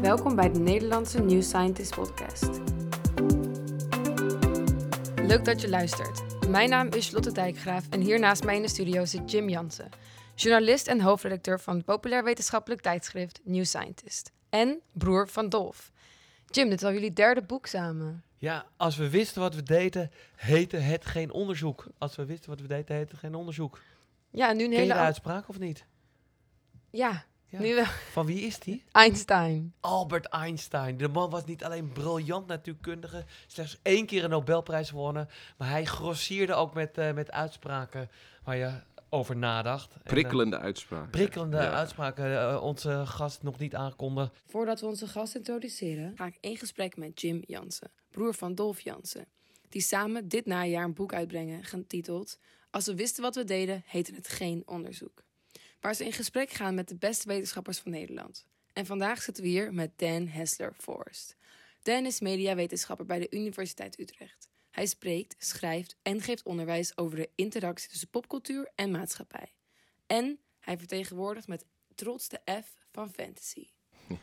Welkom bij de Nederlandse New Scientist podcast. Leuk dat je luistert. Mijn naam is Lotte Dijkgraaf en hier naast mij in de studio zit Jim Jansen, journalist en hoofdredacteur van het populair wetenschappelijk tijdschrift New Scientist en broer van Dolf. Jim, dit is al jullie derde boek samen. Ja, als we wisten wat we deden, heette het geen onderzoek. Als we wisten wat we deden, heette het geen onderzoek. Ja, en nu een Ken je hele... de uitspraak of niet? Ja, Ja. nu wel. Van wie is die? Einstein. Albert Einstein. De man was niet alleen briljant natuurkundige, slechts één keer een Nobelprijs gewonnen, maar hij grossierde ook met, eh, met uitspraken waar je over nadacht. En, eh, Prikkelende uitspraak. prikkelende Ja. uitspraken. eh, onze gast nog niet aankondigd. Voordat we onze gast introduceren, ga ik in gesprek met Jim Jansen, broer van Dolf Jansen. Die samen dit najaar een boek uitbrengen getiteld Als we wisten wat we deden, heette het geen onderzoek. Waar ze in gesprek gaan met de beste wetenschappers van Nederland. En vandaag zitten we hier met Dan Hessler Forrest. Dan is mediawetenschapper bij de Universiteit Utrecht. Hij spreekt, schrijft en geeft onderwijs over de interactie tussen popcultuur en maatschappij. En hij vertegenwoordigt met trots de F van fantasy.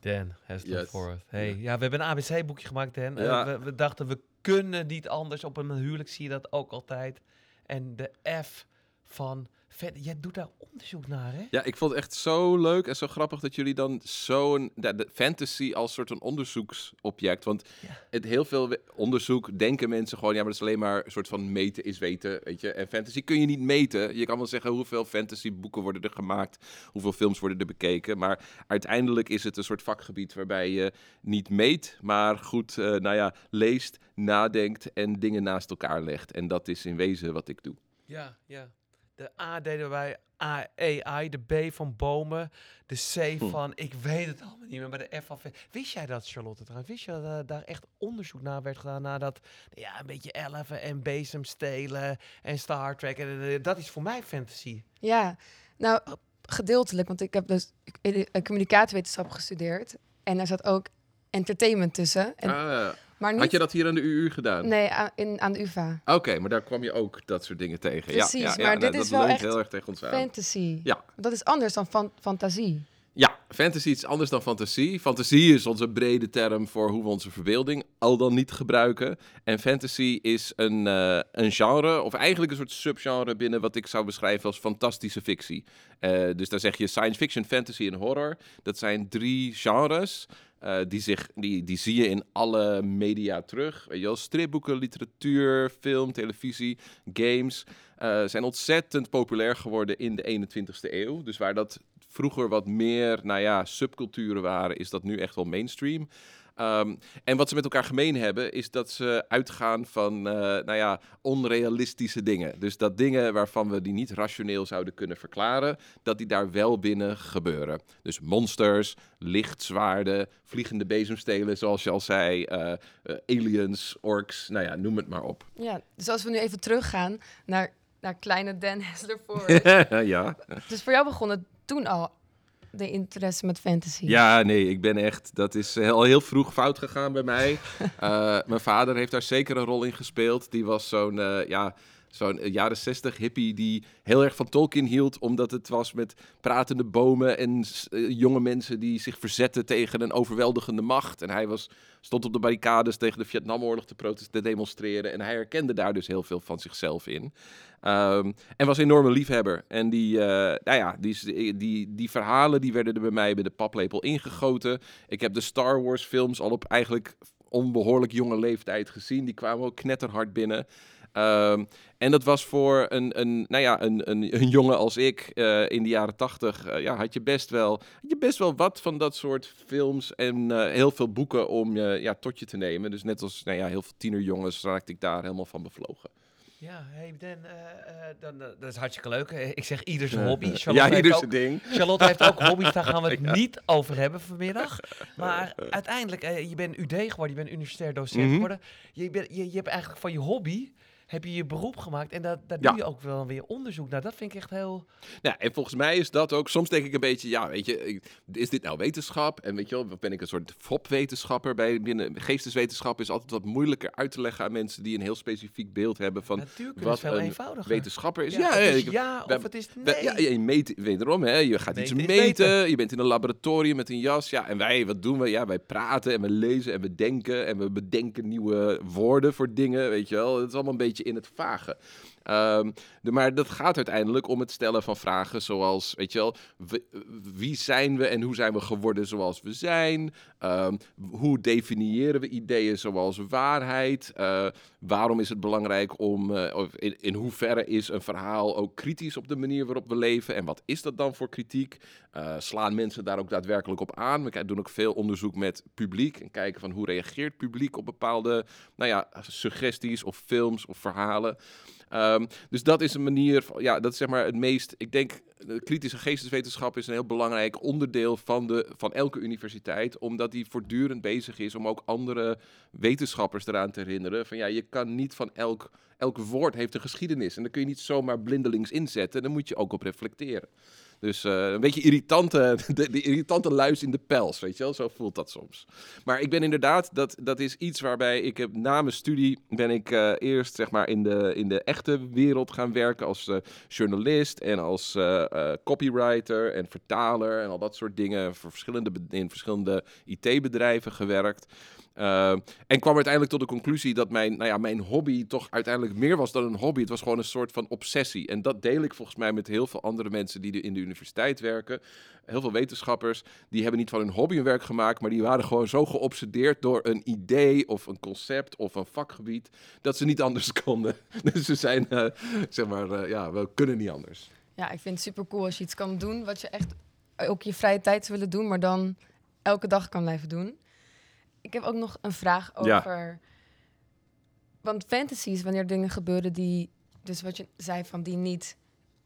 Dan Hester Yes. Hey, ja. we hebben een ABC-boekje gemaakt, Dan. Eh, Ja. we, we dachten, we kunnen niet anders. Op een huwelijk zie je dat ook altijd. En de F van... fan- Jij doet daar onderzoek naar, hè? Ja, ik vond het echt zo leuk en zo grappig dat jullie dan zo'n de, fantasy als soort van onderzoeksobject. Want Ja. het heel veel onderzoek denken mensen gewoon, ja, maar dat is alleen maar een soort van meten is weten, weet je. En fantasy kun je niet meten. Je kan wel zeggen hoeveel fantasyboeken worden er gemaakt, hoeveel films worden er bekeken, maar uiteindelijk is het een soort vakgebied waarbij je niet meet, maar goed, eh, nou ja, leest, nadenkt en dingen naast elkaar legt. En dat is in wezen wat ik doe. Ja, ja. De A deden wij A- AI, de B van bomen, de C Hm. van... Ik weet het allemaal niet meer, maar de F van... Wist jij dat, Charlotte, trouwens? Wist je dat daar echt onderzoek naar werd gedaan? Naar dat, ja, een beetje Eleven en bezemstelen en Star Trek. En, eh, dat is voor mij fantasy. Ja, nou gedeeltelijk, want ik heb dus communicatiewetenschap gestudeerd en daar zat ook entertainment tussen. En, Ah, maar niet, had je dat hier aan de UU gedaan? Nee, aan, in, aan de UvA. Oké, maar daar kwam je ook dat soort dingen tegen. Precies, ja, ja, ja, maar dit dat is wel echt heel erg tegen ons aan. Fantasy. Ja. Dat is anders dan fan- fantasie. Ja, fantasy is anders dan fantasie. Fantasie is onze brede term voor hoe we onze verbeelding al dan niet gebruiken. En fantasy is een, eh, een genre, of eigenlijk een soort subgenre binnen wat ik zou beschrijven als fantastische fictie. Eh, dus daar zeg je science fiction, fantasy en horror. Dat zijn drie genres. Eh, die, zich, die, die zie je in alle media terug. Weet je wel, stripboeken, literatuur, film, televisie, games. eh, zijn ontzettend populair geworden in de 21ste eeuw. Dus waar dat vroeger wat meer, nou ja, subculturen waren, is dat nu echt wel mainstream. Ehm, en wat ze met elkaar gemeen hebben, is dat ze uitgaan van, eh, nou ja, onrealistische dingen. Dus dat dingen waarvan we die niet rationeel zouden kunnen verklaren, dat die daar wel binnen gebeuren. Dus monsters, lichtzwaarden, vliegende bezemstelen, zoals je al zei, eh, eh, aliens, orks, nou ja, noem het maar op. Ja, dus als we nu even teruggaan naar, naar kleine Dan Hessler Forrest. ja. dus voor jou begon het toen al, de interesse met fantasy. Ja, nee, ik ben echt. Dat is eh, al heel vroeg fout gegaan bij mij. Eh, mijn vader heeft daar zeker een rol in gespeeld. Die was zo'n, eh, ja, zo'n eh, jaren zestig hippie die heel erg van Tolkien hield, omdat het was met pratende bomen en eh, jonge mensen die zich verzetten tegen een overweldigende macht. En hij was, stond op de barricades tegen de Vietnamoorlog te, te demonstreren. En hij herkende daar dus heel veel van zichzelf in. Ehm, en was een enorme liefhebber. En die, eh, nou ja, die, die, die verhalen die werden er bij mij bij de paplepel ingegoten. Ik heb de Star Wars films al op eigenlijk onbehoorlijk jonge leeftijd gezien. Die kwamen ook knetterhard binnen. Ehm, en dat was voor een, een, nou ja, een, een, een jongen als ik eh, in de jaren tachtig, eh, ja, had je best wel, had je best wel wat van dat soort films en eh, heel veel boeken om je ja, tot je te nemen. Dus net als nou ja, heel veel tienerjongens raakte ik daar helemaal van bevlogen. Ja, hey, Dan, dan, dat is hartstikke leuk. Ik zeg ieder zijn Ja. hobby. Ja, Charlotte, heeft ieder zijn ding. Charlotte heeft ook hobby's, daar gaan we het niet over hebben vanmiddag. Maar uiteindelijk, je bent UD geworden, je bent universitair docent Mhm. geworden. Je, je, je hebt eigenlijk van je hobby, heb je je beroep gemaakt. En dat, daar Ja. doe je ook wel weer onderzoek naar. Dat vind ik echt heel... Ja, en volgens mij is dat ook. Soms denk ik een beetje, ja, weet je, is dit nou wetenschap? En weet je wel, ben ik een soort fopwetenschapper bij binnen geesteswetenschap is altijd wat moeilijker uit te leggen aan mensen die een heel specifiek beeld hebben van Natuurlijk wat veel een eenvoudiger. wetenschapper is. Ja, Ja, het is ik- ja of het is we- nee. ja, je meet, wederom, hè, je gaat iets Meten meten, je bent in een laboratorium met een jas. Ja, en wij, wat doen we? Ja, wij praten en we lezen en we denken en we bedenken nieuwe woorden voor dingen, weet je wel. Het is allemaal een beetje in het vage. Ehm, maar dat gaat uiteindelijk om het stellen van vragen zoals, weet je wel, wie, zijn we en hoe zijn we geworden zoals we zijn? Ehm, hoe definiëren we ideeën zoals waarheid? Eh, waarom is het belangrijk om, eh, of in, hoeverre is een verhaal ook kritisch op de manier waarop we leven? En wat is dat dan voor kritiek? Eh, slaan mensen daar ook daadwerkelijk op aan? We doen ook veel onderzoek met publiek en kijken van hoe reageert publiek op bepaalde, nou ja, suggesties of films of verhalen. Ehm, dus dat is een manier, van, ja, dat is zeg maar het meest, ik denk, de kritische geesteswetenschap is een heel belangrijk onderdeel van, de, van elke universiteit, omdat die voortdurend bezig is om ook andere wetenschappers eraan te herinneren van ja, je kan niet van elk, elk woord heeft een geschiedenis en dan kun je niet zomaar blindelings inzetten, dan moet je ook op reflecteren. Dus eh, een beetje irritante, de, irritante luis in de pels, weet je wel? Zo voelt dat soms. Maar ik ben inderdaad, dat, dat is iets waarbij ik heb na mijn studie ben ik eh, eerst zeg maar in de, in de echte wereld gaan werken als eh, journalist en als copywriter en vertaler en al dat soort dingen voor verschillende, in verschillende IT-bedrijven gewerkt. Eh, en kwam uiteindelijk tot de conclusie dat mijn, nou ja, mijn hobby toch uiteindelijk meer was dan een hobby. Het was gewoon een soort van obsessie. En dat deel ik volgens mij met heel veel andere mensen die in de universiteit werken. Heel veel wetenschappers, die hebben niet van hun hobby een werk gemaakt, maar die waren gewoon zo geobsedeerd door een idee of een concept of een vakgebied, dat ze niet anders konden. Dus ze zijn, eh, zeg maar, eh, ja, we kunnen niet anders. Ja, ik vind het super cool als je iets kan doen wat je echt ook je vrije tijd willen doen, maar dan elke dag kan blijven doen. Ik heb ook nog een vraag Ja. over. Want fantasy is wanneer dingen gebeuren die, dus wat je zei van die niet,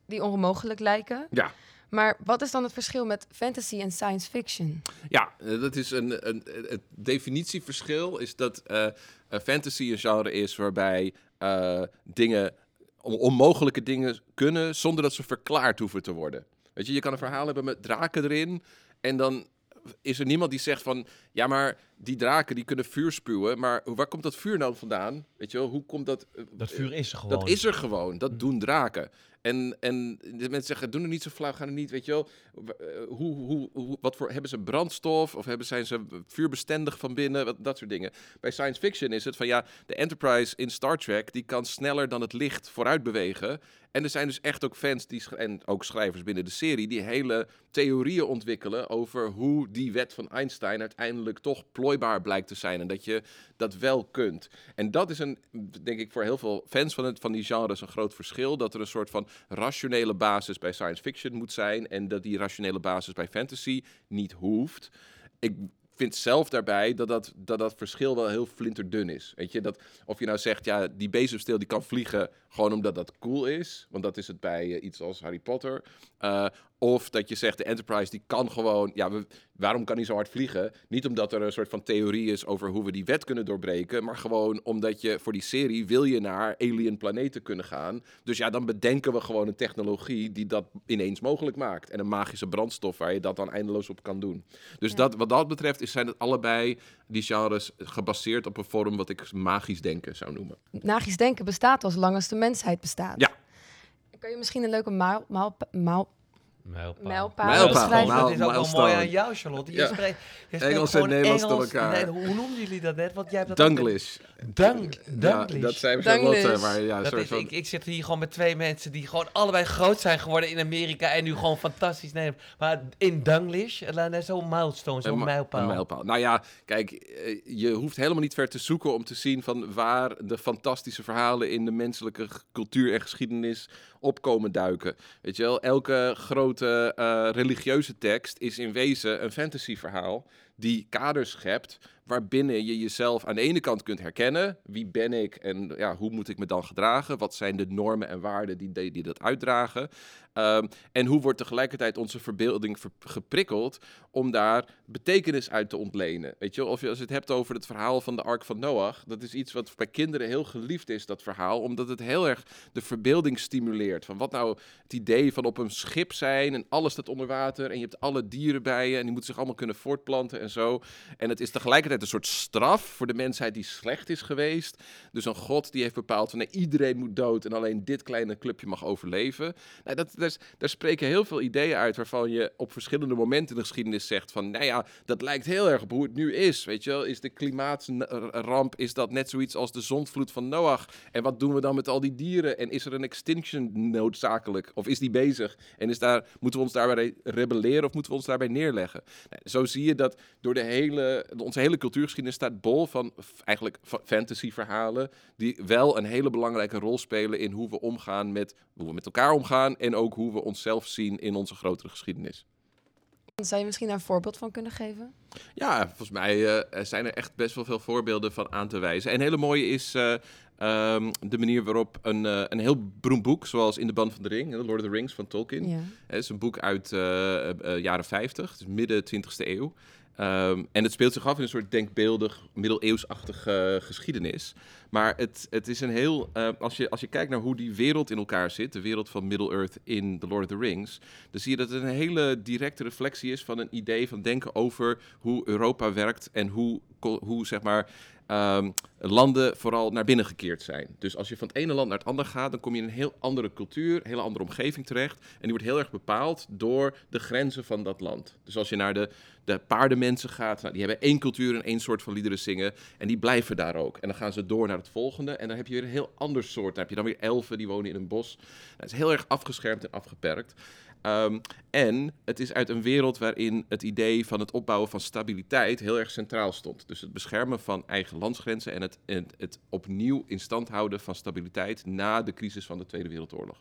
die onmogelijk lijken. Ja. Maar wat is dan het verschil met fantasy en science fiction? Ja, eh, dat is een, een, het definitieverschil is dat eh, eh, fantasy een genre is waarbij eh, dingen, on- onmogelijke dingen kunnen zonder dat ze verklaard hoeven te worden. Weet je, je kan een verhaal hebben met draken erin en dan is er niemand die zegt van, ja maar die draken die kunnen vuur spuwen, maar waar komt dat vuur nou vandaan? Weet je wel, hoe komt dat? eh, Dat vuur is er gewoon. dat is er gewoon. Dat doen draken. En, en de mensen zeggen, doen er niet zo flauw, gaan er niet, weet je wel. eh, Hoe, hoe, hoe, wat voor, hebben ze brandstof of hebben, zijn ze vuurbestendig van binnen? Wat, dat soort dingen. Bij science fiction is het van, ja, de Enterprise in Star Trek, die kan sneller dan het licht vooruit bewegen. En er zijn dus echt ook fans die, en ook schrijvers binnen de serie, die hele theorieën ontwikkelen over hoe die wet van Einstein uiteindelijk toch plooibaar blijkt te zijn. En dat je dat wel kunt. En dat is een, denk ik, voor heel veel fans van, het, van die genres een groot verschil. Dat er een soort van rationele basis bij science fiction moet zijn. En dat die rationele basis bij fantasy niet hoeft. Ik vind zelf daarbij dat dat, dat dat verschil wel heel flinterdun is. Weet je, dat of je nou zegt, ja, die bezemsteel die kan vliegen gewoon omdat dat cool is. Want dat is het bij eh, iets als Harry Potter. Eh, of dat je zegt, de Enterprise die kan gewoon... Ja, we, waarom kan hij zo hard vliegen? Niet omdat er een soort van theorie is over hoe we die wet kunnen doorbreken... maar gewoon omdat je voor die serie wil je naar alien planeten kunnen gaan. Dus ja, dan bedenken we gewoon een technologie die dat ineens mogelijk maakt. En een magische brandstof waar je dat dan eindeloos op kan doen. Dus Ja. dat, wat dat betreft is, zijn het allebei die genres gebaseerd op een vorm wat ik magisch denken zou noemen. Magisch denken bestaat al zolang als de mensheid bestaat. Ja. Kan je misschien een leuke maal, maal, maal, Mijlpaal. mijlpaal dat is ook wel mooi aan jou, Charlotte. Je Ja. spreekt, je spreekt Engels en gewoon Nederlands door Engels. elkaar. Nee, hoe noemden jullie dat net? Want jij hebt dat Dunglish. Dunk, Ja, Dunglish. dat zijn. Charlotte, maar ja, Dat soort is, van... ik, ik zit hier gewoon met twee mensen die gewoon allebei groot zijn geworden in Amerika en nu gewoon fantastisch Nederlands. Maar in Dunglish, eh, zo'n milestone, zo'n mijlpaal. Een mijlpaal. Nou ja, kijk, eh, je hoeft helemaal niet ver te zoeken om te zien van waar de fantastische verhalen in de menselijke cultuur en geschiedenis opkomen duiken. Weet je wel, elke grote eh, religieuze tekst is in wezen een fantasyverhaal die kaders schept waarbinnen je jezelf aan de ene kant kunt herkennen. Wie ben ik en ja, hoe moet ik me dan gedragen? Wat zijn de normen en waarden die, die, dat uitdragen? Ehm, en hoe wordt tegelijkertijd onze verbeelding ver- geprikkeld om daar betekenis uit te ontlenen? Weet je, of je als het hebt over het verhaal van de Ark van Noach, dat is iets wat bij kinderen heel geliefd is, dat verhaal, omdat het heel erg de verbeelding stimuleert. Van wat nou het idee van op een schip zijn en alles staat onder water en je hebt alle dieren bij je en die moeten zich allemaal kunnen voortplanten en zo. En het is tegelijkertijd een soort straf voor de mensheid die slecht is geweest. Dus een god die heeft bepaald van iedereen moet dood en alleen dit kleine clubje mag overleven. Nou, dat, daar, daar spreken heel veel ideeën uit waarvan je op verschillende momenten in de geschiedenis zegt van nou ja, dat lijkt heel erg op hoe het nu is. Weet je wel, is de klimaatramp, is dat net zoiets als de zondvloed van Noach? En wat doen we dan met al die dieren? En is er een extinction noodzakelijk? Of is die bezig? En is daar, moeten we ons daarbij rebelleren of moeten we ons daarbij neerleggen? Nou, zo zie je dat door de hele, onze hele cultuurgeschiedenis staat bol van eigenlijk fa- fantasyverhalen die wel een hele belangrijke rol spelen in hoe we omgaan met hoe we met elkaar omgaan en ook hoe we onszelf zien in onze grotere geschiedenis. Zou je misschien daar een voorbeeld van kunnen geven? Ja, volgens mij eh, zijn er echt best wel veel voorbeelden van aan te wijzen. En een hele mooie is eh, ehm, de manier waarop een, eh, een heel beroemd boek, zoals In de Band van de Ring, Lord of the Rings van Tolkien. Ja. Het is een boek uit eh, jaren 50, dus midden 20e eeuw. Ehm, en het speelt zich af in een soort denkbeeldig, middeleeuwsachtige eh, geschiedenis. Maar het, het is een heel. eh, als, je, als je kijkt naar hoe die wereld in elkaar zit, de wereld van Middle-earth in The Lord of the Rings, dan zie je dat het een hele directe reflectie is van een idee van denken over hoe Europa werkt en hoe, hoe zeg maar. Ehm, landen vooral naar binnen gekeerd zijn. Dus als je van het ene land naar het andere gaat, dan kom je in een heel andere cultuur, een hele andere omgeving terecht. En die wordt heel erg bepaald door de grenzen van dat land. Dus als je naar de, de paardenmensen gaat, nou, die hebben één cultuur en één soort van liederen zingen. En die blijven daar ook. En dan gaan ze door naar het volgende. En dan heb je weer een heel ander soort. Dan heb je dan weer elfen die wonen in een bos. Het is heel erg afgeschermd en afgeperkt. Ehm, en het is uit een wereld waarin het idee van het opbouwen van stabiliteit heel erg centraal stond. Dus het beschermen van eigen landsgrenzen en het, en het opnieuw in stand houden van stabiliteit na de crisis van de Tweede Wereldoorlog.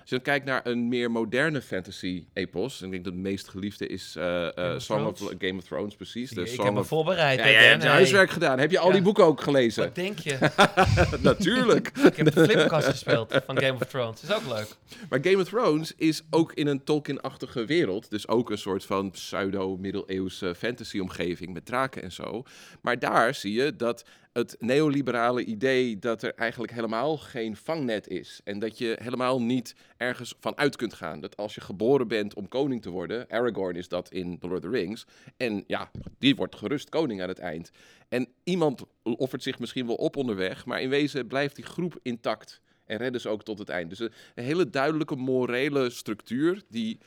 Als je dan kijkt naar een meer moderne fantasy-epos, en ik denk dat de meest geliefde is eh, eh, of Song of? Game of Thrones, precies. De ik Song heb me of... voorbereid. Ja, hebt je Hey. huiswerk gedaan. Heb je al Ja. die boeken ook gelezen? Wat denk je? Natuurlijk. ik heb de flipkast gespeeld van Game of Thrones. Is ook leuk. Maar Game of Thrones is ook in een Tolkien-achtige wereld. Dus ook een soort van pseudo-middeleeuwse fantasy-omgeving met draken en zo. Maar daar zie je dat het neoliberale idee dat er eigenlijk helemaal geen vangnet is. En dat je helemaal niet ergens van uit kunt gaan. Dat als je geboren bent om koning te worden, Aragorn is dat in The Lord of the Rings. En ja, die wordt gerust koning aan het eind. En iemand offert zich misschien wel op onderweg, maar in wezen blijft die groep intact. En redden ze ook tot het eind. Dus een, een hele duidelijke morele structuur die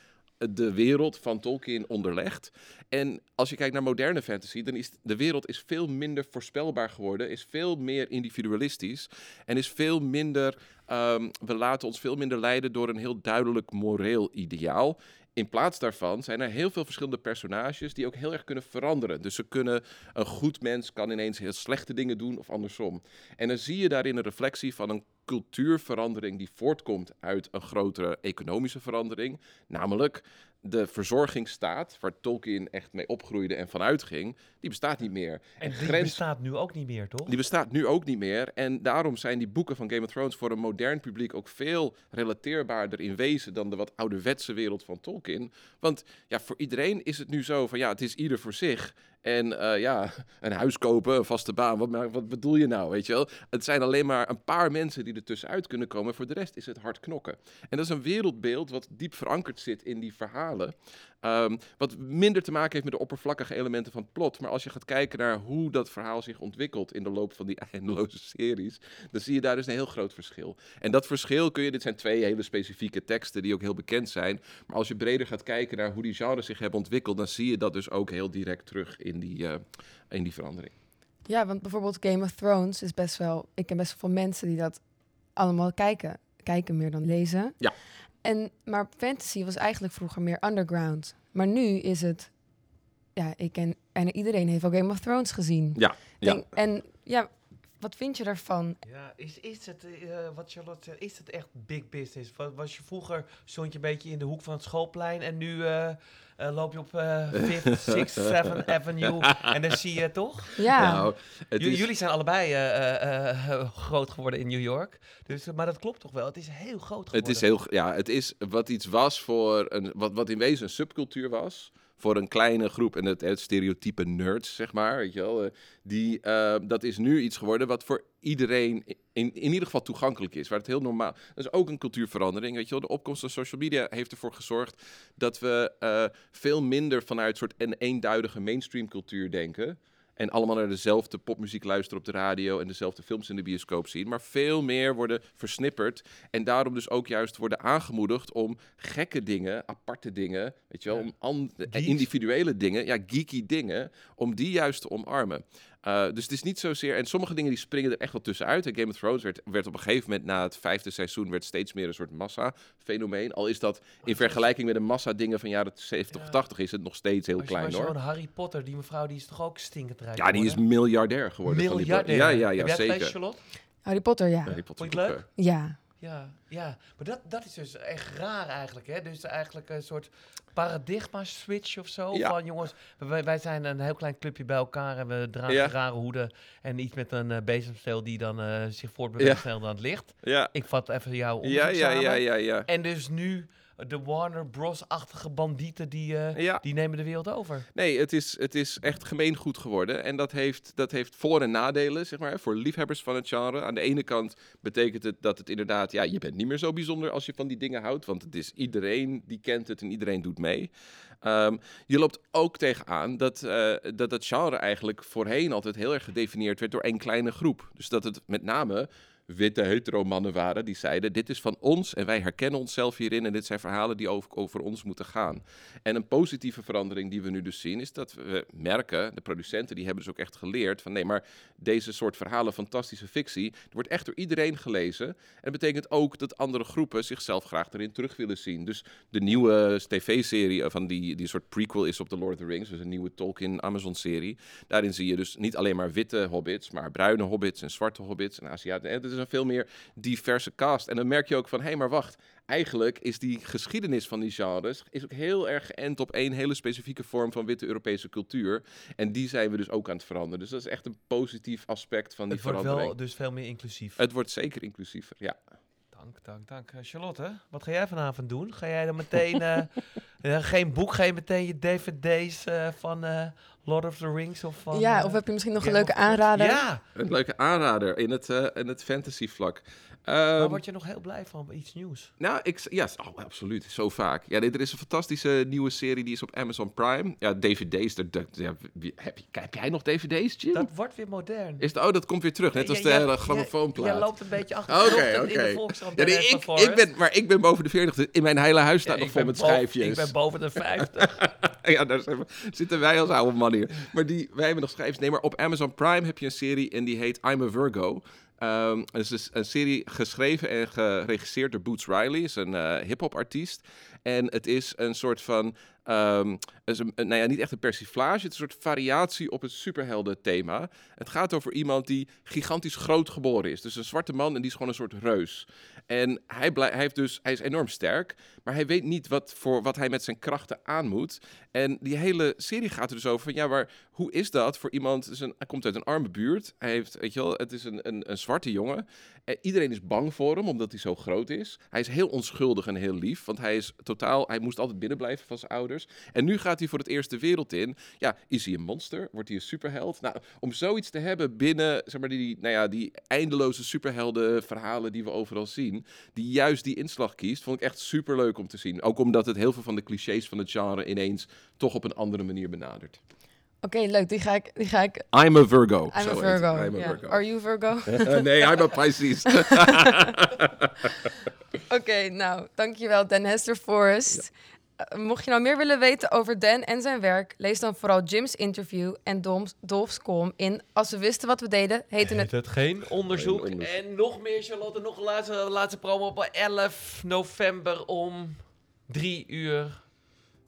de wereld van Tolkien onderlegt. En als je kijkt naar moderne fantasy, dan is de wereld is veel minder voorspelbaar geworden, is veel meer individualistisch en is veel minder. ehm, we laten ons veel minder leiden door een heel duidelijk moreel ideaal. In plaats daarvan zijn er heel veel verschillende personages die ook heel erg kunnen veranderen. Dus ze kunnen, een goed mens kan ineens heel slechte dingen doen of andersom. En dan zie je daarin een reflectie van een cultuurverandering die voortkomt uit een grotere economische verandering. Namelijk de verzorgingsstaat, waar Tolkien echt mee opgroeide en vanuit ging, die bestaat niet meer. En die grens- bestaat nu ook niet meer, toch? die bestaat nu ook niet meer. En daarom zijn die boeken van Game of Thrones voor een modern publiek ook veel relateerbaarder in wezen dan de wat ouderwetse wereld van Tolkien. Want ja, voor iedereen is het nu zo van ja, het is ieder voor zich. En eh, ja, een huis kopen, een vaste baan, wat, wat bedoel je nou, weet je wel? Het zijn alleen maar een paar mensen die er tussenuit kunnen komen. Voor de rest is het hard knokken. En dat is een wereldbeeld wat diep verankerd zit in die verhalen. Ehm, wat minder te maken heeft met de oppervlakkige elementen van het plot. Maar als je gaat kijken naar hoe dat verhaal zich ontwikkelt in de loop van die eindeloze series, dan zie je daar dus een heel groot verschil. En dat verschil kun je, dit zijn twee hele specifieke teksten die ook heel bekend zijn. Maar als je breder gaat kijken naar hoe die genres zich hebben ontwikkeld, dan zie je dat dus ook heel direct terug in die, eh, in die verandering. Ja, want bijvoorbeeld Game of Thrones is best wel... Ik ken best wel veel mensen die dat allemaal kijken. Kijken meer dan lezen. Ja. En, maar fantasy was eigenlijk vroeger meer underground. Maar nu is het... Ja, ik ken... En iedereen heeft al Game of Thrones gezien. Ja, ja. Denk- en ja, wat vind je daarvan? Ja, is, is het, eh, wat Charlotte zegt, is het echt big business? Wa- Was je vroeger, stond je een beetje in de hoek van het schoolplein en nu eh, eh, loop je op eh 5th, 6th, 7th Avenue en dan zie je toch? Ja. Nou, is, Jullie zijn allebei eh, eh, eh, groot geworden in New York. Dus, maar dat klopt toch wel? Het is heel groot geworden. Het is heel, ja, het is wat iets was voor een, wat, wat in wezen een subcultuur was. Voor een kleine groep en het, stereotype nerds, zeg maar. Weet je wel, eh, die, eh, dat is nu iets geworden wat voor iedereen in, in ieder geval toegankelijk is. Waar het heel normaal. Dat is ook een cultuurverandering. Weet je wel, de opkomst van social media heeft ervoor gezorgd dat we eh, veel minder vanuit soort een eenduidige mainstream cultuur denken. En allemaal naar dezelfde popmuziek luisteren op de radio en dezelfde films in de bioscoop zien. Maar veel meer worden versnipperd. En daarom dus ook juist worden aangemoedigd om gekke dingen, aparte dingen, weet je wel, Ja. om individuele dingen, ja, geeky dingen, om die juist te omarmen. Uh, dus het is niet zozeer. En sommige dingen die springen er echt wel tussenuit. En Game of Thrones werd, werd op een gegeven moment na het vijfde seizoen werd steeds meer een soort massa-fenomeen. Al is dat in vergelijking met de massa-dingen van jaren 70 of Ja. 80 is het nog steeds heel klein maar hoor. zo'n Harry Potter, die mevrouw, die is toch ook stinkend rijk Ja, die is geworden? miljardair geworden. van die Miljardair. Ja, ja, ja, Heb jij het zeker. Harry Potter, ja. Harry Potter Vond je het boeken. Ja. Ja, ja. Maar dat, dat is dus echt raar eigenlijk, hè? Dus eigenlijk een soort paradigma-switch of zo. Ja. Van jongens, wij, wij zijn een heel klein clubje bij elkaar en we dragen Ja. rare hoeden. En iets met een eh, bezemsteel die dan eh, zich voortbeweegt Ja. dan het licht. Ja, Ik vat even jouw onderzoek ja, ja, ja, ja, ja. En dus nu de Warner Bros-achtige bandieten, die, eh, Ja. die nemen de wereld over. Nee, het is, het is echt gemeengoed geworden. En dat heeft, dat heeft voor- en nadelen, zeg maar, voor liefhebbers van het genre. Aan de ene kant betekent het dat het inderdaad, ja, je bent niet meer zo bijzonder als je van die dingen houdt. Want het is iedereen die kent het en iedereen doet mee. Ehm, je loopt ook tegenaan dat, eh dat het genre eigenlijk voorheen altijd heel erg gedefinieerd werd door één kleine groep. Dus dat het met name witte hetero mannen waren die zeiden: Dit is van ons en wij herkennen onszelf hierin. En dit zijn verhalen die over, over ons moeten gaan. En een positieve verandering die we nu dus zien, is dat we merken, de producenten die hebben dus ook echt geleerd van nee, maar deze soort verhalen, fantastische fictie, wordt echt door iedereen gelezen. En betekent ook dat andere groepen zichzelf graag erin terug willen zien. Dus de nieuwe tv-serie van die, die soort prequel is op The Lord of the Rings, dus een nieuwe Tolkien Amazon-serie. Daarin zie je dus niet alleen maar witte hobbits, maar bruine hobbits en zwarte hobbits en Aziaten. Het is een veel meer diverse cast. En dan merk je ook van, hé, hey, maar wacht. Eigenlijk is die geschiedenis van die genres is ook heel erg geënt op één hele specifieke vorm van witte Europese cultuur. En die zijn we dus ook aan het veranderen. Dus dat is echt een positief aspect van die Het wordt verandering. wel dus veel meer inclusief. Het wordt zeker inclusiever, ja. Dank, dank, dank. Eh, Charlotte, wat ga jij vanavond doen? Ga jij dan meteen, eh, eh, geen boek, ga je meteen je dvd's eh, van eh, Lord of the Rings of van... ja, of heb je misschien nog een leuke aanrader? Ja, Een leuke aanrader in het, eh in het fantasy vlak. Daar Ehm, word je nog heel blij van, iets nieuws. Nou, ik, ja, oh, absoluut. Zo vaak. Ja, er is een fantastische nieuwe serie, die is op Amazon Prime. Ja, dvd's. Dat, dat- ja, wie- heb, je, heb jij nog dvd's, Jim? Dat wordt weer modern. Is het, oh, dat komt weer terug, net als de Ja, grammofoonplaat. Jij loopt een beetje achter Oké, in oké. de Volkskrant. Ja, nee, ik, ik ben, maar ik ben boven de 40. dus In mijn hele huis staat nog vol met boven- schijfjes. Ik ben boven de 50. ja, daar we- zitten wij als oude man hier. Maar die, wij hebben nog schijfjes. Nee, maar op Amazon Prime heb je een serie en die heet I'm a Virgo. Ehm, het is dus een serie geschreven en geregisseerd door Boots Riley. is een eh hip-hop artiest. En het is een soort van. ehm, nou ja, niet echt een persiflage. Het is een soort variatie op het superhelden thema. Het gaat over iemand die gigantisch groot geboren is. Dus een zwarte man en die is gewoon een soort reus. En hij, blij, hij, heeft dus, hij is enorm sterk, maar hij weet niet wat, voor, wat hij met zijn krachten aan moet. En die hele serie gaat er dus over van, ja, maar hoe is dat voor iemand? Is een, hij komt uit een arme buurt. Hij heeft, weet je wel, het is een, een, een zwarte jongen. En iedereen is bang voor hem, omdat hij zo groot is. Hij is heel onschuldig en heel lief, want hij is totaal, hij moest altijd binnenblijven van zijn ouders. En nu gaat hij voor het eerst de wereld in. Ja, is hij een monster? Wordt hij een superheld? Nou, om zoiets te hebben binnen, zeg maar, die, nou ja, die eindeloze superhelden verhalen die we overal zien, die juist die inslag kiest, vond ik echt super leuk om te zien. Ook omdat het heel veel van de clichés van het genre ineens toch op een andere manier benadert. Oké, leuk. Die ga ik... Die ga ik I'm a Virgo. I'm a Virgo. het. I'm a ja. Virgo. Are you Virgo? nee, I'm a Pisces. Oké, nou, dankjewel Dan Hester Forrest. Eh, mocht je nou meer willen weten over Dan en zijn werk, lees dan vooral Jim's interview en Dolph's column in Als we wisten wat we deden, heette het... het geen onderzoek. Geen onderzoek. En nog meer, Charlotte, nog een laatste, laatste promo op 11 november om 3 uur.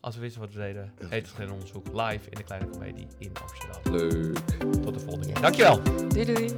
Als we wisten wat we deden, heet het geen onderzoek. Live in de Kleine Comedie in Amsterdam. Leuk. Tot de volgende keer. Dankjewel. Doei doei.